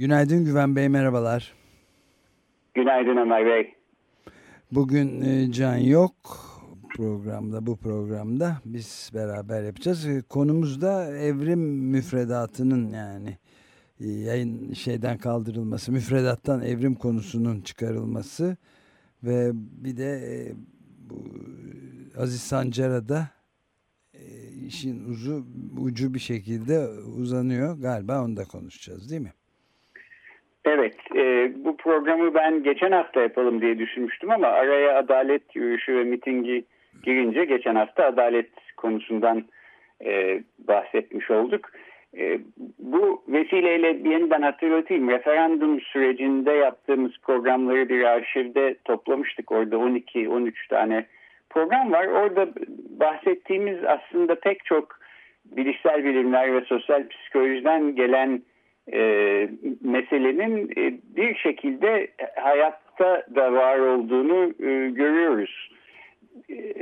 Günaydın Güven Bey, merhabalar. Günaydın Ömer Bey. Bugün e, Can yok programda, bu programda biz beraber yapacağız. E, konumuz da evrim müfredatının yani e, yayın şeyden kaldırılması, müfredattan evrim konusunun çıkarılması ve bir de bu Aziz Sancar'a da işin uzu ucu bir şekilde uzanıyor. Galiba onu da konuşacağız değil mi? Evet, e, bu programı ben geçen hafta yapalım diye düşünmüştüm ama araya adalet yürüyüşü ve mitingi girince geçen hafta adalet konusundan e, bahsetmiş olduk. E, bu vesileyle yeniden hatırlatayım. Referandum sürecinde yaptığımız programları bir arşivde toplamıştık. Orada 12-13 tane program var. Orada bahsettiğimiz aslında pek çok bilişsel bilimler ve sosyal psikolojiden gelen e, meselenin e, bir şekilde hayatta da var olduğunu e, görüyoruz. E,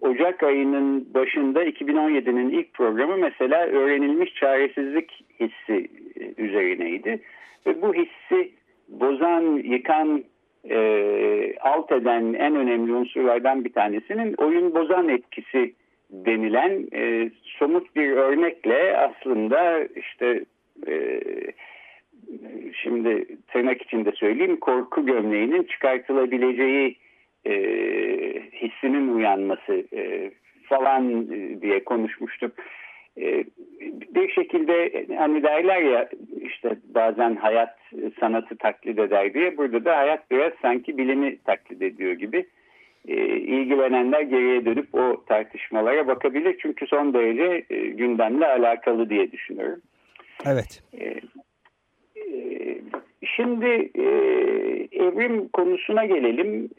Ocak ayının başında 2017'nin ilk programı mesela öğrenilmiş çaresizlik hissi e, üzerineydi. Ve bu hissi bozan, yıkan, e, alt eden en önemli unsurlardan bir tanesinin oyun bozan etkisi denilen e, somut bir örnekle aslında işte e, şimdi tırnak içinde söyleyeyim korku gömleğinin çıkartılabileceği e, hissinin uyanması e, falan diye konuşmuştuk. E, bir şekilde hani derler ya işte bazen hayat sanatı taklit eder diye burada da hayat biraz sanki bilimi taklit ediyor gibi e, ilgilenenler geriye dönüp o tartışmalara bakabilir çünkü son derece e, gündemle alakalı diye düşünüyorum. Evet. E, şimdi evrim konusuna gelelim.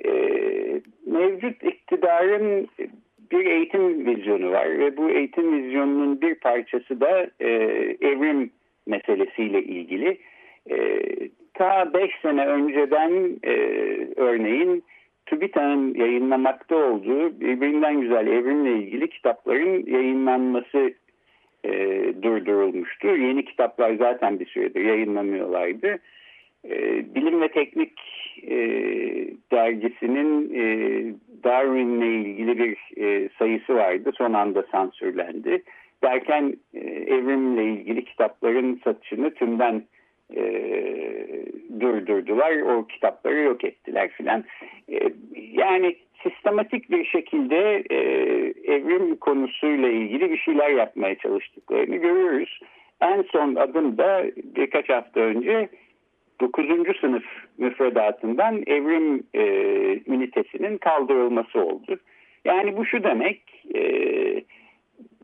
mevcut iktidarın bir eğitim vizyonu var ve bu eğitim vizyonunun bir parçası da e, evrim meselesiyle ilgili. E, ta 5 sene önceden e, örneğin TÜBİTAK'ın yayınlamakta olduğu birbirinden güzel evrimle ilgili kitapların yayınlanması e, durdurulmuştu. Yeni kitaplar zaten bir süredir yayınlamıyorlardı. E, Bilim ve Teknik e, dergisinin e, Darwin'le ilgili bir e, sayısı vardı. Son anda sansürlendi. Derken e, evrimle ilgili kitapların satışını tümden e, durdurdular. O kitapları yok ettiler filan. E, yani sistematik bir şekilde e, evrim konusuyla ilgili bir şeyler yapmaya çalıştıklarını görüyoruz. En son adım da birkaç hafta önce 9. sınıf müfredatından evrim e, ünitesinin kaldırılması oldu. Yani bu şu demek, e,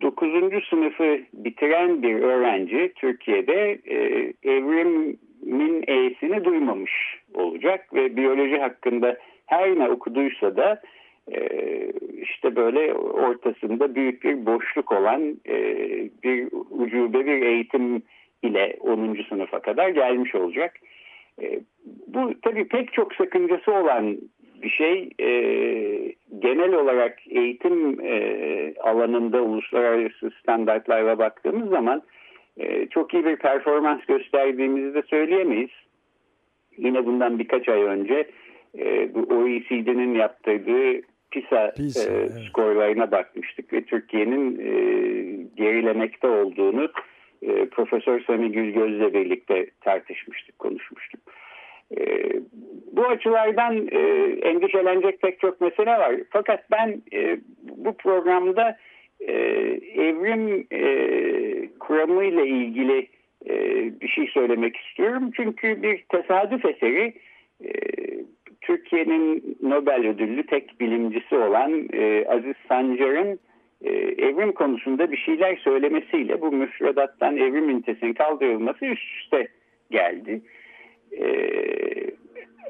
9. sınıfı bitiren bir öğrenci Türkiye'de e, evrimin E'sini duymamış olacak ve biyoloji hakkında her ne okuduysa da e, işte böyle ortasında büyük bir boşluk olan e, bir ucube bir eğitim ile 10. sınıfa kadar gelmiş olacak. E, bu tabii pek çok sakıncası olan bir şey. Genel olarak eğitim alanında uluslararası standartlara baktığımız zaman çok iyi bir performans gösterdiğimizi de söyleyemeyiz. Yine bundan birkaç ay önce e, bu OECD'nin yaptırdığı PISA, PISA e, evet. skorlarına bakmıştık ve Türkiye'nin e, gerilemekte olduğunu e, Profesör Sami Gülgöz'le birlikte tartışmıştık, konuşmuştuk. E, bu açılardan e, endişelenecek pek çok mesele var. Fakat ben e, bu programda e, evrim e, kuramıyla ilgili e, bir şey söylemek istiyorum. Çünkü bir tesadüf eseri e, Türkiye'nin Nobel ödüllü tek bilimcisi olan e, Aziz Sancar'ın e, evrim konusunda bir şeyler söylemesiyle bu müfredattan evrim ünitesinin kaldırılması üst üste geldi. E,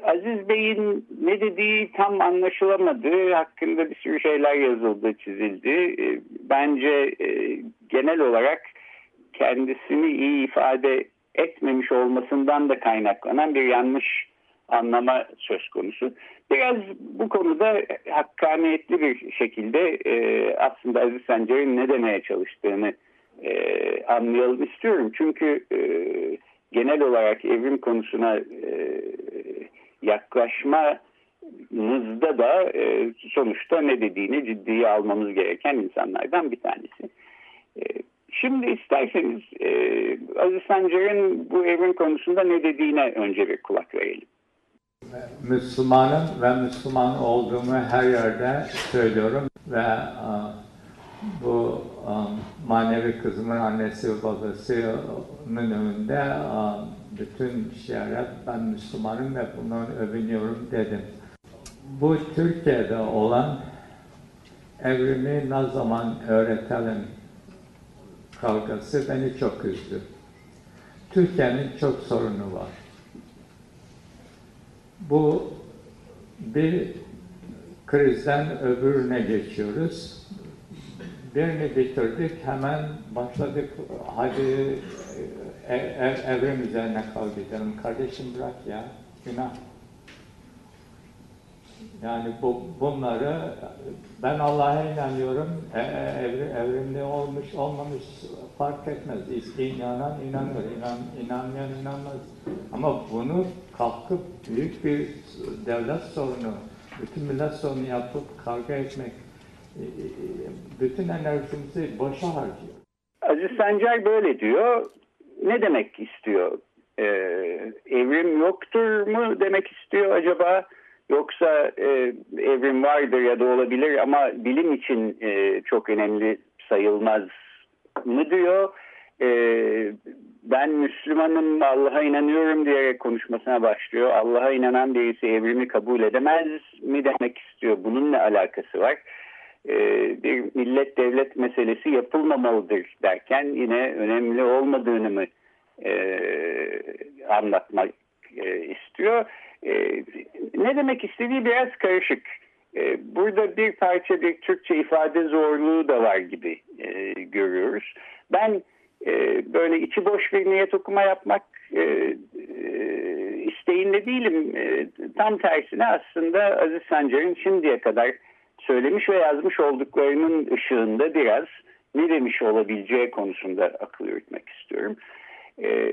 Aziz Bey'in ne dediği tam anlaşılamadı. Hakkında bir sürü şeyler yazıldı, çizildi. E, bence e, genel olarak kendisini iyi ifade etmemiş olmasından da kaynaklanan bir yanlış anlama söz konusu. Biraz bu konuda hakkaniyetli bir şekilde e, aslında Aziz Sancar'ın ne demeye çalıştığını e, anlayalım istiyorum. Çünkü e, genel olarak evrim konusuna e, yaklaşmamızda da e, sonuçta ne dediğini ciddiye almamız gereken insanlardan bir tanesi. E, şimdi isterseniz e, Aziz Sancar'ın bu evrim konusunda ne dediğine önce bir kulak verelim. Müslümanım ve Müslüman olduğumu her yerde söylüyorum ve bu manevi kızımın annesi ve babasının önünde bütün şehre ben Müslümanım ve bundan övünüyorum dedim. Bu Türkiye'de olan evrimi ne zaman öğretelim kavgası beni çok üzdü. Türkiye'nin çok sorunu var. Bu bir krizden öbürüne geçiyoruz. Birini bitirdik, hemen başladık. Hadi ev, ev, evrim üzerine kavga edelim. Kardeşim bırak ya, günah. Yani bu, bunları ben Allah'a inanıyorum. E, e evri, evrimli olmuş olmamış fark etmez. İnanan inanır, inan, inanmayan inanmaz. Ama bunu kalkıp büyük bir devlet sorunu, bütün millet sorunu yapıp kavga etmek e, e, bütün enerjimizi boşa harcıyor. Aziz Sancar böyle diyor. Ne demek istiyor? Ee, evrim yoktur mu demek istiyor acaba? Yoksa e, evrim vardır ya da olabilir ama bilim için e, çok önemli sayılmaz mı diyor. E, ben Müslümanım Allah'a inanıyorum diyerek konuşmasına başlıyor. Allah'a inanan birisi evrimi kabul edemez mi demek istiyor. Bunun ne alakası var? E, bir millet devlet meselesi yapılmamalıdır derken yine önemli olmadığını mı e, anlatmak e, istiyor. E, ne demek istediği biraz karışık. E, burada bir parça bir Türkçe ifade zorluğu da var gibi e, görüyoruz. Ben e, böyle içi boş bir niyet okuma yapmak e, e, isteğinde değilim. E, tam tersine aslında Aziz Sancar'ın şimdiye kadar söylemiş ve yazmış olduklarının ışığında biraz ne demiş olabileceği konusunda akıl yürütmek istiyorum. E,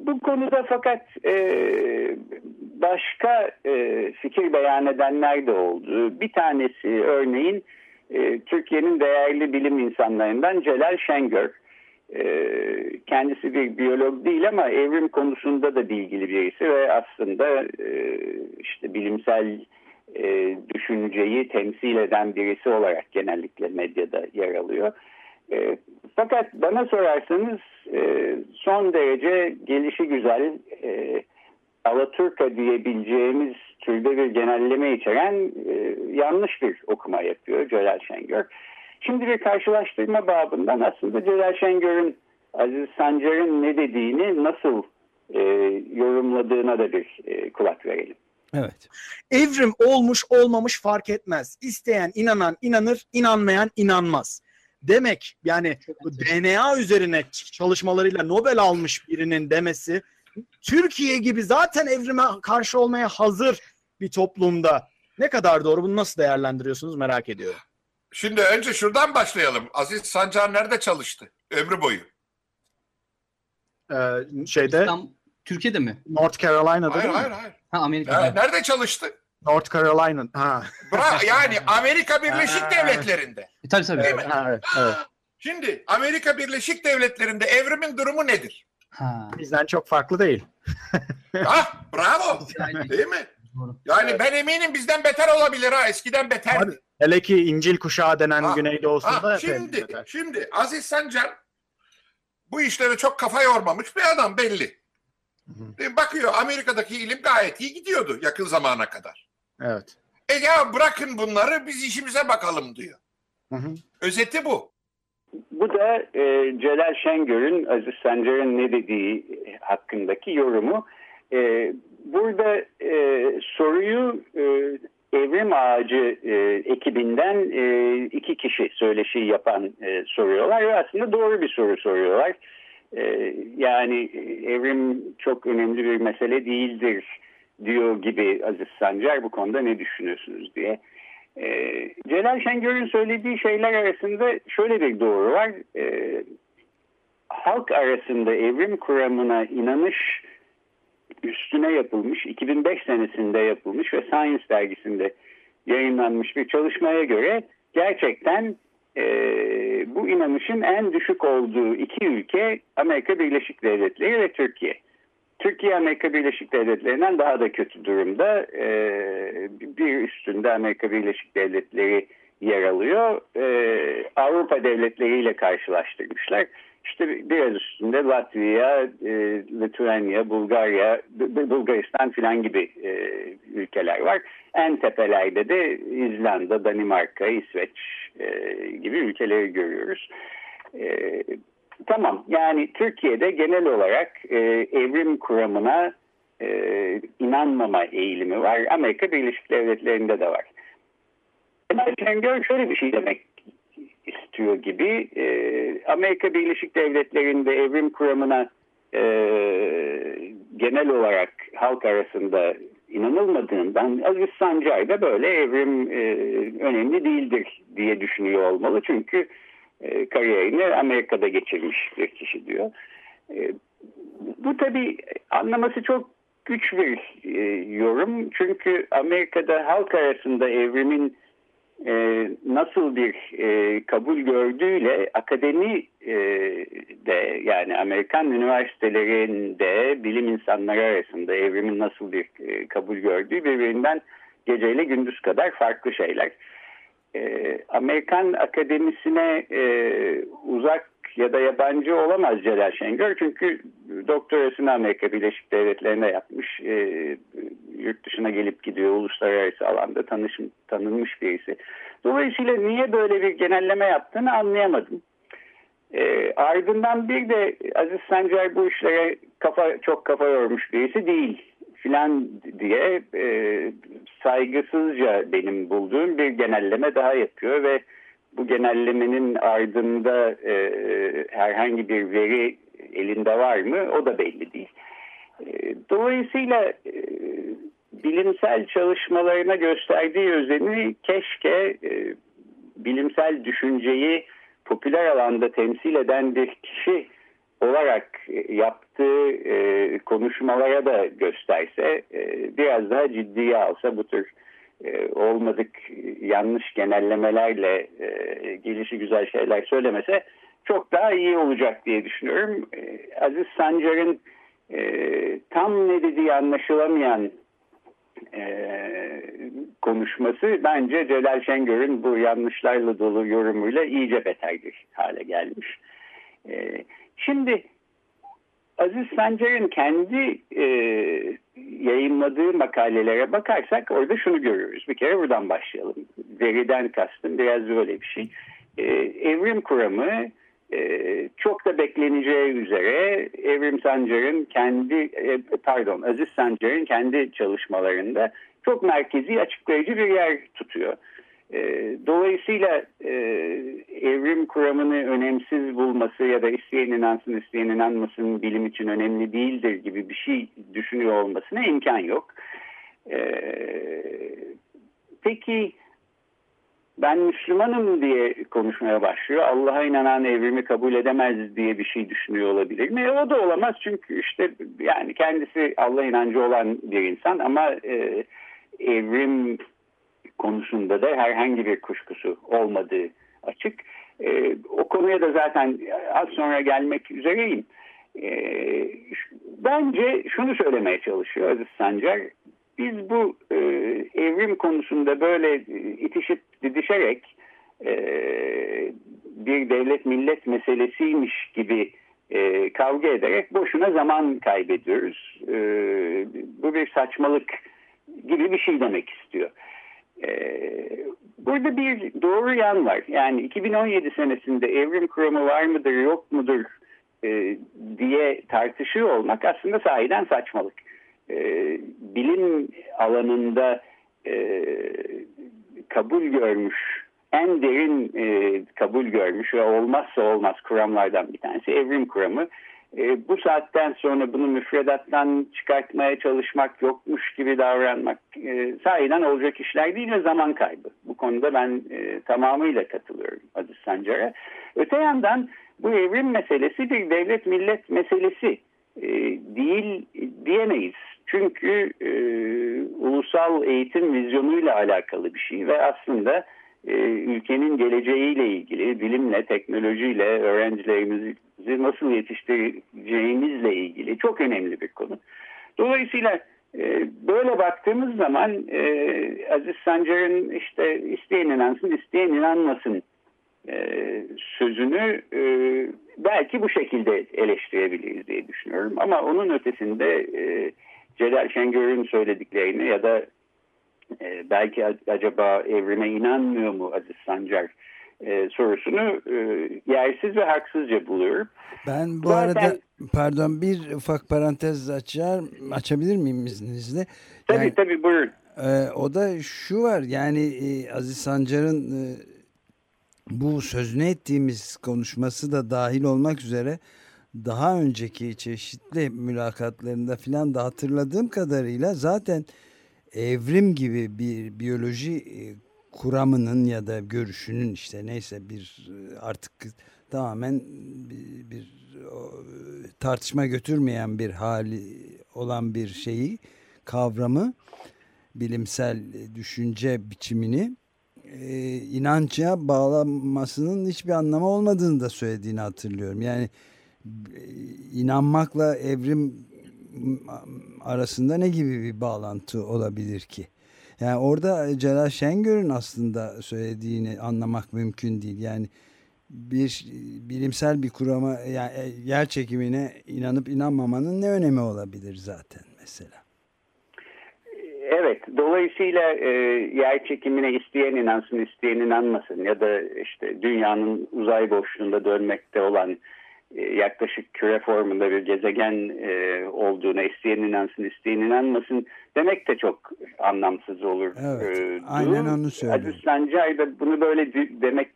bu konuda fakat e, başka e, fikir beyan edenler de oldu. Bir tanesi örneğin e, Türkiye'nin değerli bilim insanlarından Celal Şengör. E, kendisi bir biyolog değil ama evrim konusunda da bilgili birisi ve aslında e, işte bilimsel e, düşünceyi temsil eden birisi olarak genellikle medyada yer alıyor. E, fakat bana sorarsanız e, son derece gelişi güzel e, Alaturka diyebileceğimiz türde bir genelleme içeren e, yanlış bir okuma yapıyor Celal Şengör. Şimdi bir karşılaştırma babından aslında Celal Şengör'ün Aziz Sancar'ın ne dediğini nasıl e, yorumladığına da bir e, kulak verelim. Evet. Evrim olmuş olmamış fark etmez. İsteyen inanan inanır, inanmayan inanmaz demek yani DNA üzerine çalışmalarıyla Nobel almış birinin demesi Türkiye gibi zaten evrime karşı olmaya hazır bir toplumda ne kadar doğru bunu nasıl değerlendiriyorsunuz merak ediyorum. Şimdi önce şuradan başlayalım. Aziz Sancar nerede çalıştı ömrü boyu? Ee, şeyde İslam, Türkiye'de mi? North Carolina'da hayır, değil hayır, mi? hayır. Ha Amerika'da. Nerede çalıştı? North Carolina. Ha. Bra yani Amerika Birleşik Devletleri'nde. E, tabii tabii. Değil mi? Ha, evet, evet. Şimdi Amerika Birleşik Devletleri'nde evrimin durumu nedir? Ha. Bizden çok farklı değil. ah bravo. Değil mi? Yani ben eminim bizden beter olabilir ha. Eskiden beter. Abi, hele ki İncil kuşağı denen Ha, Güneydoğu'sunda Ha, şimdi, beter. şimdi Aziz Sancar bu işlere çok kafa yormamış bir adam belli. Bakıyor Amerika'daki ilim gayet iyi gidiyordu yakın zamana kadar. Evet. E ya bırakın bunları biz işimize bakalım diyor. Hı hı. Özeti bu. Bu da e, Celal Şengör'ün Aziz Sancar'ın ne dediği hakkındaki yorumu. E, burada e, soruyu e, Evrim Ağacı e, ekibinden e, iki kişi söyleşi yapan e, soruyorlar ve aslında doğru bir soru soruyorlar. E, yani evrim çok önemli bir mesele değildir diyor gibi Aziz Sancar bu konuda ne düşünüyorsunuz diye. E, Celal Şengör'ün söylediği şeyler arasında şöyle bir doğru var. E, halk arasında evrim kuramına inanış üstüne yapılmış 2005 senesinde yapılmış ve Science dergisinde yayınlanmış bir çalışmaya göre gerçekten e, bu inanışın en düşük olduğu iki ülke Amerika Birleşik Devletleri ve Türkiye. Türkiye Amerika Birleşik Devletleri'nden daha da kötü durumda. E, bir üstünde Amerika Birleşik Devletleri yer alıyor. E, Avrupa devletleriyle karşılaştırmışlar. İşte biraz üstünde Latvia, e, Litvanya, Bulgarya, Bulgaristan filan gibi e, ülkeler var. En tepelerde de İzlanda, Danimarka, İsveç e, gibi ülkeleri görüyoruz. E, tamam yani Türkiye'de genel olarak e, evrim kuramına e, inanmama eğilimi var. Amerika Birleşik Devletleri'nde de var. Kemal Şengör şöyle bir şey demek istiyor gibi e, Amerika Birleşik Devletleri'nde evrim kuramına e, genel olarak halk arasında inanılmadığından Aziz Sancar da böyle evrim e, önemli değildir diye düşünüyor olmalı. Çünkü e, kariyerini Amerika'da geçirmiş bir kişi diyor. E, bu tabii anlaması çok güç bir e, yorum. Çünkü Amerika'da halk arasında evrimin nasıl bir kabul gördüğüyle akademi de yani Amerikan üniversitelerinde bilim insanları arasında evrimin nasıl bir kabul gördüğü birbirinden geceyle gündüz kadar farklı şeyler. E, Amerikan akademisine e, uzak ya da yabancı olamaz Celal Şengör çünkü doktorasını Amerika Birleşik Devletleri'nde yapmış. E, yurt dışına gelip gidiyor uluslararası alanda tanış, tanınmış birisi. Dolayısıyla niye böyle bir genelleme yaptığını anlayamadım. E, ardından bir de Aziz Sancar bu işlere kafa çok kafa yormuş birisi değil filan diye e, saygısızca benim bulduğum bir genelleme daha yapıyor ve bu genellemenin ardında e, herhangi bir veri elinde var mı o da belli değil. E, dolayısıyla e, bilimsel çalışmalarına gösterdiği özeni keşke e, bilimsel düşünceyi popüler alanda temsil eden bir kişi olarak yaptığı e, konuşmalara da gösterse e, biraz daha ciddiye alsa bu tür e, olmadık yanlış genellemelerle e, gelişi güzel şeyler söylemese çok daha iyi olacak diye düşünüyorum. E, Aziz Sancar'ın e, tam ne dediği anlaşılamayan e, konuşması bence Celal Şengör'ün bu yanlışlarla dolu yorumuyla iyice beter bir hale gelmiş. E, şimdi Aziz Sancar'ın kendi e, yayınladığı makalelere bakarsak orada şunu görüyoruz. Bir kere buradan başlayalım. Veriden kastım biraz böyle bir şey. E, evrim kuramı e, çok da bekleneceği üzere Evrim Sancar'ın kendi e, pardon Aziz Sancar'ın kendi çalışmalarında çok merkezi açıklayıcı bir yer tutuyor. E, dolayısıyla e, evrim kuramını önemsiz bulması ya da isteyen inansın isteyen inanmasın bilim için önemli değildir gibi bir şey düşünüyor olmasına imkan yok. E, peki ben Müslümanım diye konuşmaya başlıyor. Allah'a inanan evrimi kabul edemez diye bir şey düşünüyor olabilir mi? E, o da olamaz çünkü işte yani kendisi Allah inancı olan bir insan ama e, evrim konusunda da herhangi bir kuşkusu olmadığı açık. E, o konuya da zaten az sonra gelmek üzereyim. E, bence şunu söylemeye çalışıyor Aziz Sancar. Biz bu e, evrim konusunda böyle itişip didişerek e, bir devlet millet meselesiymiş gibi e, kavga ederek boşuna zaman kaybediyoruz. E, bu bir saçmalık gibi bir şey demek istiyor. Burada bir doğru yan var. Yani 2017 senesinde evrim kuramı var mıdır yok mudur diye tartışıyor olmak aslında sahiden saçmalık. bilim alanında kabul görmüş en derin e, kabul görmüş ve olmazsa olmaz kuramlardan bir tanesi evrim kuramı. E, bu saatten sonra bunu müfredattan çıkartmaya çalışmak yokmuş gibi davranmak e, sahiden olacak işler değil ve zaman kaybı. Bu konuda ben e, tamamıyla katılıyorum Aziz Sancar'a. Öte yandan bu evrim meselesi bir devlet millet meselesi e, değil diyemeyiz. Çünkü e, ulusal eğitim vizyonuyla alakalı bir şey ve aslında e, ülkenin geleceğiyle ilgili, bilimle, teknolojiyle öğrencilerimizi nasıl yetiştireceğimizle ilgili çok önemli bir konu. Dolayısıyla e, böyle baktığımız zaman e, Aziz Sancar'ın işte isteyen inansın, isteyen inanmasın sözünü belki bu şekilde eleştirebiliriz diye düşünüyorum. Ama onun ötesinde Celal Şengör'ün söylediklerini ya da e, belki acaba evrime inanmıyor mu Aziz Sancar e, sorusunu e, yersiz ve haksızca buluyorum. Ben bu Zaten, arada pardon bir ufak parantez açar açabilir miyim izninizle? Tabii yani, tabii buyurun. E, o da şu var yani e, Aziz Sancar'ın e, bu sözünü ettiğimiz konuşması da dahil olmak üzere daha önceki çeşitli mülakatlarında filan da hatırladığım kadarıyla zaten evrim gibi bir biyoloji e, kuramının ya da görüşünün işte neyse bir e, artık tamamen bir, bir tartışma götürmeyen bir hali olan bir şeyi kavramı bilimsel düşünce biçimini e, inanca bağlanmasının hiçbir anlamı olmadığını da söylediğini hatırlıyorum. Yani e, inanmakla evrim arasında ne gibi bir bağlantı olabilir ki? Yani orada Celal Şengör'ün aslında söylediğini anlamak mümkün değil. Yani bir bilimsel bir kurama yani e, yer çekimine inanıp inanmamanın ne önemi olabilir zaten mesela? Evet, dolayısıyla e, yer çekimine isteyen inansın, isteyen inanmasın ya da işte dünyanın uzay boşluğunda dönmekte olan yaklaşık küre formunda bir gezegen e, olduğuna isteyen inansın isteyen inanmasın demek de çok anlamsız olur. Evet, e, aynen onu söylüyor. Aziz Sancar da bunu böyle demek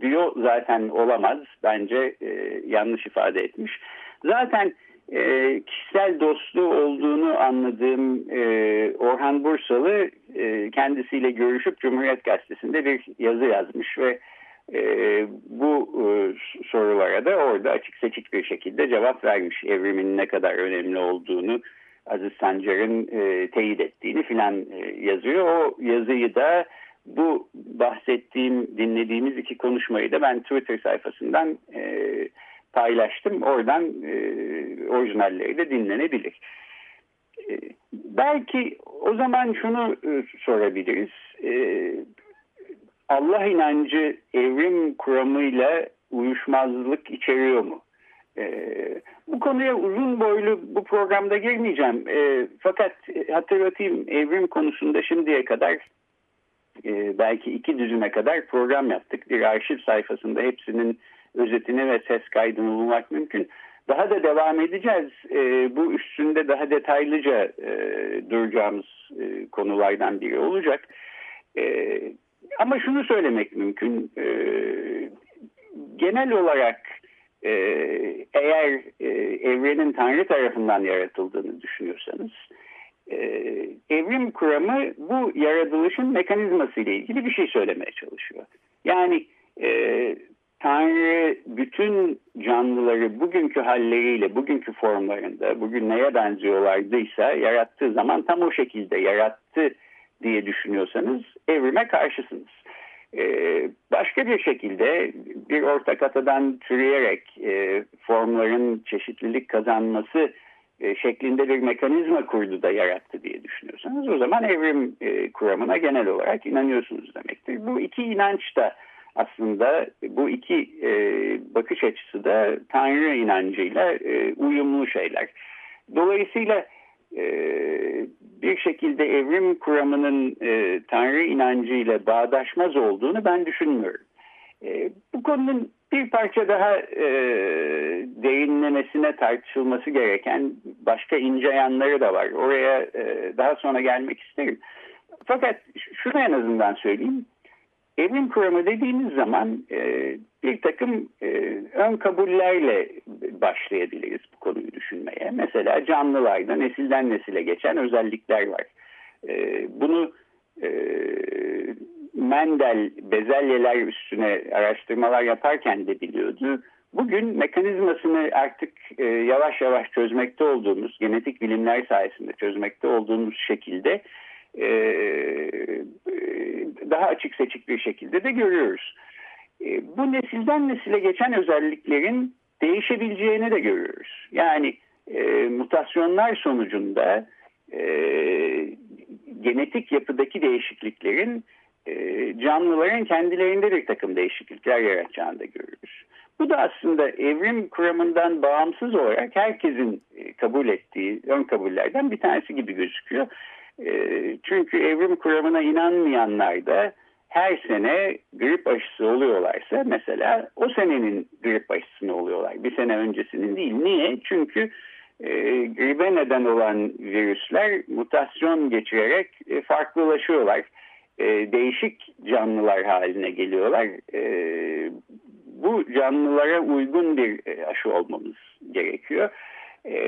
diyor zaten olamaz. Bence e, yanlış ifade etmiş. Zaten e, kişisel dostluğu olduğunu anladığım e, Orhan Bursalı e, kendisiyle görüşüp Cumhuriyet Gazetesi'nde bir yazı yazmış ve e, bu e, sorulara da orada açık seçik bir şekilde cevap vermiş. Evrimin ne kadar önemli olduğunu Aziz Sancar'ın e, teyit ettiğini filan e, yazıyor. O yazıyı da bu bahsettiğim, dinlediğimiz iki konuşmayı da ben Twitter sayfasından paylaştım. Oradan orijinalleri de dinlenebilir. Belki o zaman şunu sorabiliriz. Allah inancı evrim kuramıyla uyuşmazlık içeriyor mu? E, bu konuya uzun boylu bu programda girmeyeceğim. E, fakat hatırlatayım evrim konusunda şimdiye kadar e, belki iki düzüne kadar program yaptık. Bir arşiv sayfasında hepsinin özetini ve ses kaydını bulmak mümkün. Daha da devam edeceğiz. E, bu üstünde daha detaylıca e, duracağımız e, konulardan biri olacak. E, ama şunu söylemek mümkün. E, genel olarak e, eğer e, evrenin Tanrı tarafından yaratıldığını düşünüyorsanız e, evrim kuramı bu yaratılışın mekanizması ile ilgili bir şey söylemeye çalışıyor. Yani e, Tanrı bütün canlıları bugünkü halleriyle, bugünkü formlarında, bugün neye benziyorlardıysa yarattığı zaman tam o şekilde yarattı diye düşünüyorsanız evrime karşısınız. Ee, başka bir şekilde bir ortak atadan türeyerek e, formların çeşitlilik kazanması e, şeklinde bir mekanizma kurdu da yarattı diye düşünüyorsanız o zaman evrim e, kuramına genel olarak inanıyorsunuz demektir. Bu iki inanç da aslında bu iki e, bakış açısı da Tanrı inancıyla e, uyumlu şeyler. Dolayısıyla bir şekilde evrim kuramının e, Tanrı inancıyla bağdaşmaz olduğunu ben düşünmüyorum. E, bu konunun bir parça daha e, derinlemesine tartışılması gereken başka ince yanları da var. Oraya e, daha sonra gelmek isterim. Fakat şunu en azından söyleyeyim. Evrim kuramı dediğimiz zaman e, bir takım e, ön kabullerle başlayabiliriz bu konuyu düşünmeye. Mesela canlılarda nesilden nesile geçen özellikler var. E, bunu e, Mendel bezelyeler üstüne araştırmalar yaparken de biliyordu. Bugün mekanizmasını artık e, yavaş yavaş çözmekte olduğumuz, genetik bilimler sayesinde çözmekte olduğumuz şekilde e, daha açık seçik bir şekilde de görüyoruz. E, bu nesilden nesile geçen özelliklerin değişebileceğini de görüyoruz. Yani e, mutasyonlar sonucunda e, genetik yapıdaki değişikliklerin e, canlıların kendilerinde bir takım değişiklikler yaratacağını da görüyoruz. Bu da aslında evrim kuramından bağımsız olarak herkesin e, kabul ettiği ön kabullerden bir tanesi gibi gözüküyor. E, çünkü evrim kuramına inanmayanlar da her sene grip aşısı oluyorlarsa mesela o senenin grip aşısını oluyorlar. Bir sene öncesinin değil. Niye? Çünkü e, gribe neden olan virüsler mutasyon geçirerek e, farklılaşıyorlar. E, değişik canlılar haline geliyorlar. E, bu canlılara uygun bir e, aşı olmamız gerekiyor. E,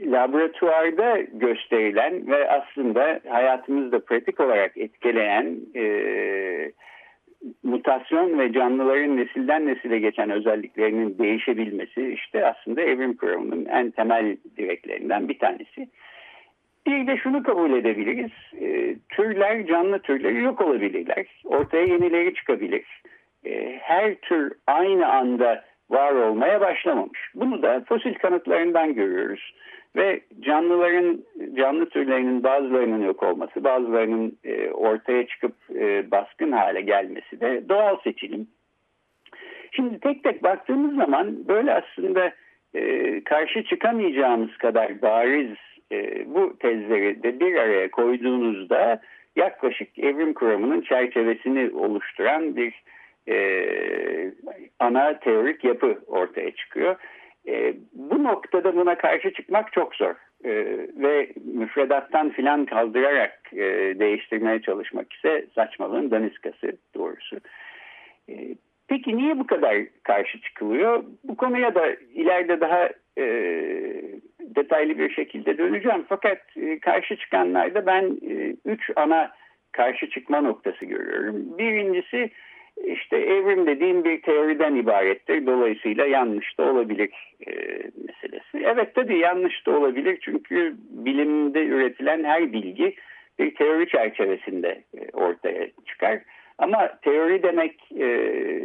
laboratuvarda gösterilen ve aslında hayatımızda pratik olarak etkileyen e, mutasyon ve canlıların nesilden nesile geçen özelliklerinin değişebilmesi işte aslında evrim kuramının en temel direklerinden bir tanesi. Bir de şunu kabul edebiliriz. E, türler, canlı türleri yok olabilirler. Ortaya yenileri çıkabilir. E, her tür aynı anda var olmaya başlamamış. Bunu da fosil kanıtlarından görüyoruz. Ve canlıların, canlı türlerinin bazılarının yok olması, bazılarının e, ortaya çıkıp e, baskın hale gelmesi de doğal seçilim. Şimdi tek tek baktığımız zaman böyle aslında e, karşı çıkamayacağımız kadar bariz e, bu tezleri de bir araya koyduğunuzda yaklaşık evrim kuramının çerçevesini oluşturan bir e, ana teorik yapı ortaya çıkıyor. E, bu noktada buna karşı çıkmak çok zor e, ve müfredattan filan kaldırarak e, değiştirmeye çalışmak ise saçmalığın daniskası doğrusu. E, peki niye bu kadar karşı çıkılıyor? Bu konuya da ileride daha e, detaylı bir şekilde döneceğim. Fakat e, karşı çıkanlarda ben e, üç ana karşı çıkma noktası görüyorum. Birincisi işte evrim dediğim bir teoriden ibarettir. Dolayısıyla yanlış da olabilir e, meselesi. Evet tabii yanlış da olabilir çünkü bilimde üretilen her bilgi bir teori çerçevesinde e, ortaya çıkar. Ama teori demek e,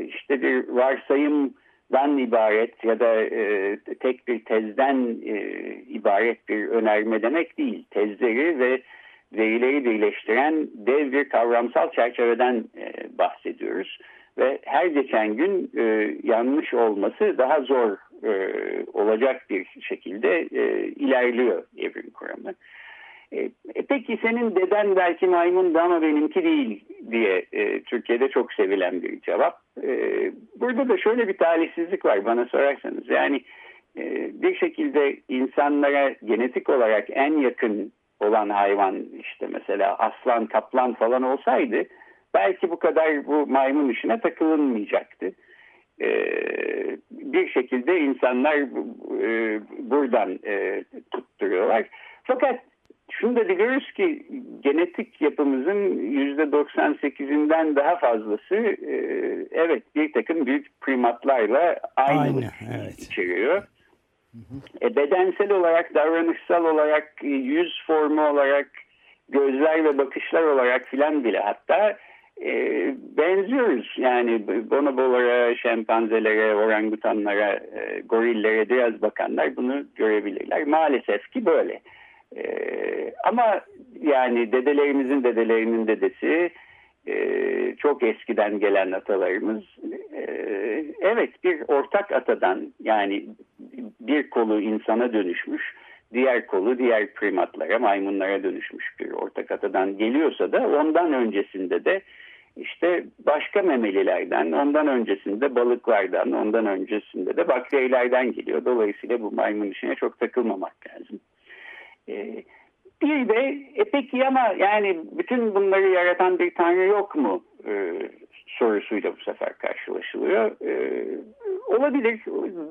işte bir varsayımdan ibaret ya da e, tek bir tezden e, ibaret bir önerme demek değil. Tezleri ve verileri birleştiren dev bir kavramsal çerçeveden bahsediyoruz. Ve her geçen gün e, yanlış olması daha zor e, olacak bir şekilde e, ilerliyor evrim kuramı. E, e, peki senin deden belki maymundu ama benimki değil diye e, Türkiye'de çok sevilen bir cevap. E, burada da şöyle bir talihsizlik var bana sorarsanız. Yani e, bir şekilde insanlara genetik olarak en yakın olan hayvan işte mesela aslan, kaplan falan olsaydı belki bu kadar bu maymun işine takılınmayacaktı. Ee, bir şekilde insanlar e, buradan e, tutturuyorlar. Fakat şunu da biliyoruz ki genetik yapımızın yüzde 98'inden daha fazlası e, evet bir takım büyük primatlarla aynı, aynı evet. içeriyor. E, bedensel olarak, davranışsal olarak, e, yüz formu olarak, gözler ve bakışlar olarak filan bile hatta e, benziyoruz. Yani bonobolara, şempanzelere, orangutanlara, e, gorillere biraz bakanlar bunu görebilirler. Maalesef ki böyle. E, ama yani dedelerimizin dedelerinin dedesi e, çok eskiden gelen atalarımız e, evet bir ortak atadan yani bir kolu insana dönüşmüş diğer kolu diğer primatlara, maymunlara dönüşmüş bir ortak atadan geliyorsa da ondan öncesinde de işte başka memelilerden, ondan öncesinde balıklardan, ondan öncesinde de bakterilerden geliyor. Dolayısıyla bu maymun işine çok takılmamak lazım. Ee, bir de e peki ama yani bütün bunları yaratan bir tanrı yok mu ee, sorusuyla bu sefer karşılaşılıyor. Ee, olabilir.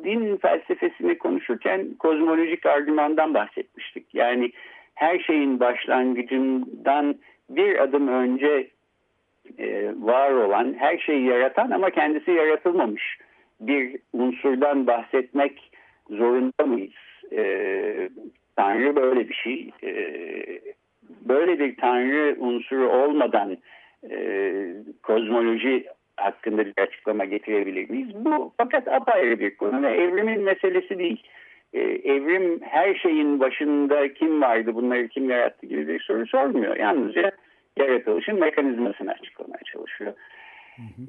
Din felsefesini konuşurken kozmolojik argümandan bahsetmiştik. Yani her şeyin başlangıcından bir adım önce e, var olan, her şeyi yaratan ama kendisi yaratılmamış bir unsurdan bahsetmek zorunda mıyız? E, Tanrı böyle bir şey. E, böyle bir Tanrı unsuru olmadan e, kozmoloji hakkında bir açıklama getirebilir miyiz? Bu fakat apayrı bir konu evrimin meselesi değil. Evrim her şeyin başında kim vardı, bunları kim yarattı gibi bir soru sormuyor. Yalnızca yaratılışın mekanizmasını açıklamaya çalışıyor.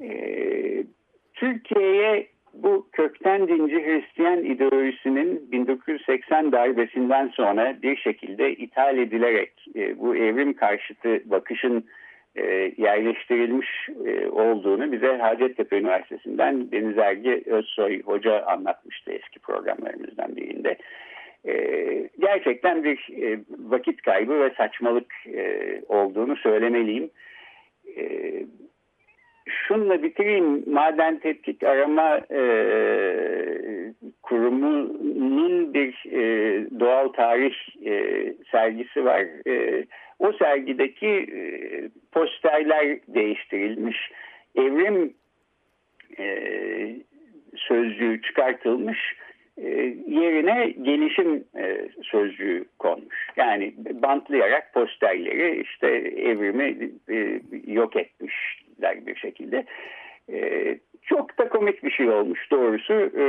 Ee, Türkiye'ye bu kökten dinci Hristiyan ideolojisinin 1980 darbesinden sonra bir şekilde ithal edilerek e, bu evrim karşıtı bakışın e, yerleştirilmiş e, olduğunu bize Hacettepe Üniversitesi'nden Deniz Ergi Özsoy Hoca anlatmıştı eski programlarımızdan birinde. E, gerçekten bir e, vakit kaybı ve saçmalık e, olduğunu söylemeliyim. E, şunla bitireyim. Maden Tetkik Arama e, Kurumu'nun bir e, doğal tarih e, sergisi var. E, o sergideki e, posterler değiştirilmiş. Evrim e, sözcüğü çıkartılmış. E, yerine gelişim e, sözcüğü konmuş. Yani bantlayarak posterleri işte evrimi e, yok etmişler bir şekilde. E, çok da komik bir şey olmuş doğrusu. E,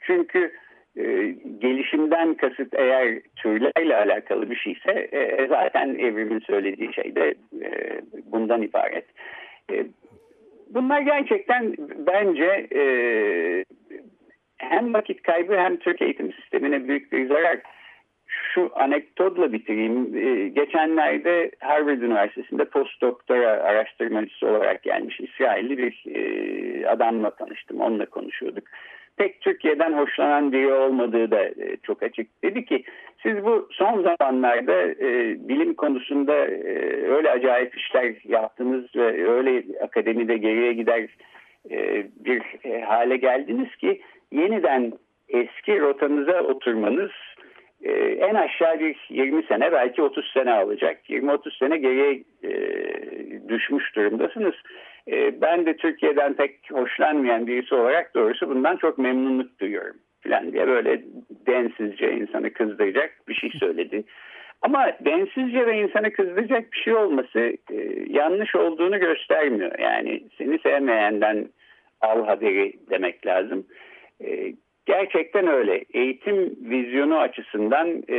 çünkü e, gelişimden kasıt eğer türlerle alakalı bir şeyse e, zaten evrimin söylediği şey de e, bundan ibaret. E, bunlar gerçekten bence e, hem vakit kaybı hem Türk eğitim sistemine büyük bir zarar. Şu anekdotla bitireyim. Ee, geçenlerde Harvard Üniversitesi'nde postdoktora araştırmacısı olarak gelmiş İsrailli bir e, adamla tanıştım. Onunla konuşuyorduk. Pek Türkiye'den hoşlanan biri olmadığı da e, çok açık. Dedi ki siz bu son zamanlarda e, bilim konusunda öyle acayip işler yaptınız ve öyle akademide geriye gider bir hale geldiniz ki yeniden eski rotanıza oturmanız e, en aşağı bir 20 sene belki 30 sene alacak. 20-30 sene geriye e, düşmüş durumdasınız. E, ben de Türkiye'den pek hoşlanmayan birisi olarak doğrusu bundan çok memnunluk duyuyorum falan diye böyle densizce insanı kızdıracak bir şey söyledi. Ama densizce ve insanı kızdıracak bir şey olması e, yanlış olduğunu göstermiyor. Yani seni sevmeyenden al haberi demek lazım. E, gerçekten öyle. Eğitim vizyonu açısından e,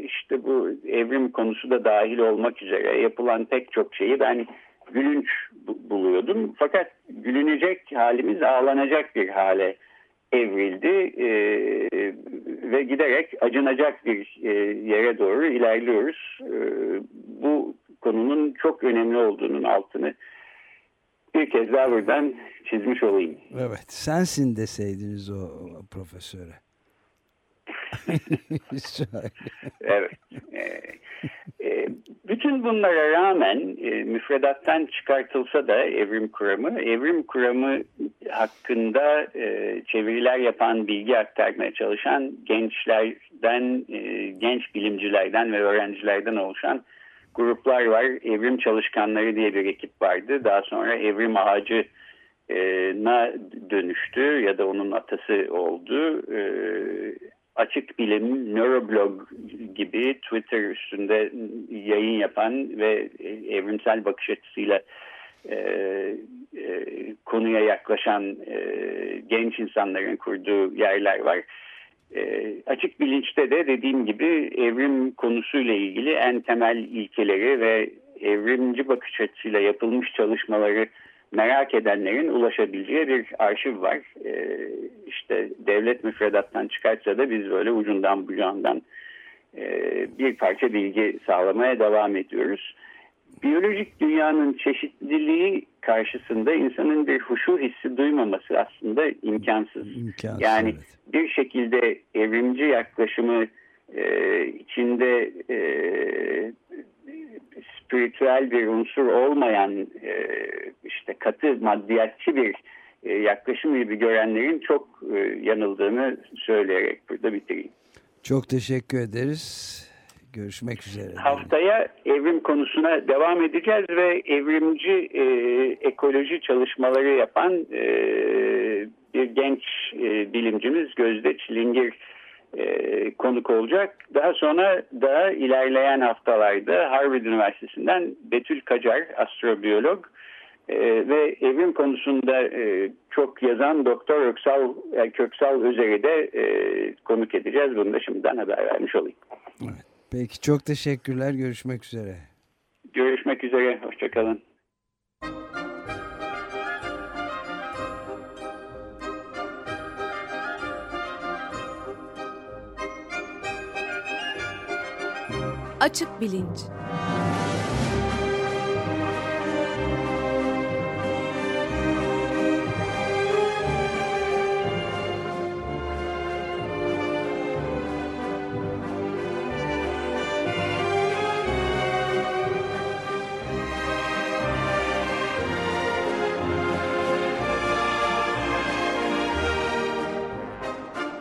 işte bu evrim konusu da dahil olmak üzere yapılan pek çok şeyi ben gülünç buluyordum. Fakat gülünecek halimiz ağlanacak bir hale evrildi e, ve giderek acınacak bir yere doğru ilerliyoruz. Bu konunun çok önemli olduğunun altını bir kez daha buradan çizmiş olayım. Evet sensin deseydiniz o profesöre. evet. Ee, e, bütün bunlara rağmen e, müfredattan çıkartılsa da evrim kuramı, evrim kuramı hakkında e, çeviriler yapan, bilgi aktarmaya çalışan gençlerden, genç bilimcilerden ve öğrencilerden oluşan gruplar var. Evrim Çalışkanları diye bir ekip vardı. Daha sonra Evrim Ağacı na dönüştü ya da onun atası oldu. E, açık bilim, nöroblog gibi Twitter üstünde yayın yapan ve evrimsel bakış açısıyla e, e, konuya yaklaşan e, genç insanların kurduğu yerler var. E, açık bilinçte de dediğim gibi evrim konusuyla ilgili en temel ilkeleri ve evrimci bakış açısıyla yapılmış çalışmaları merak edenlerin ulaşabileceği bir arşiv var. E, işte devlet müfredattan çıkarsa da biz böyle ucundan bucağından e, bir parça bilgi sağlamaya devam ediyoruz. Biyolojik dünyanın çeşitliliği karşısında insanın bir huşu hissi duymaması aslında imkansız. İmkansız, yani evet. bir şekilde evrimci yaklaşımı e, içinde e, spiritüel bir unsur olmayan e, işte katı maddiyatçı bir e, yaklaşım gibi görenlerin çok e, yanıldığını söyleyerek burada bitireyim. Çok teşekkür ederiz. Görüşmek üzere. Haftaya evrim konusuna devam edeceğiz ve evrimci e, ekoloji çalışmaları yapan e, bir genç e, bilimcimiz Gözde Çilingir e, konuk olacak. Daha sonra da ilerleyen haftalarda Harvard Üniversitesi'nden Betül Kacar, astrobiyolog e, ve evrim konusunda e, çok yazan Doktor Öksal, Köksal Özer'i de e, konuk edeceğiz. Bunu da şimdiden haber vermiş olayım. Evet. Peki çok teşekkürler. Görüşmek üzere. Görüşmek üzere. Hoşçakalın. Açık Bilinç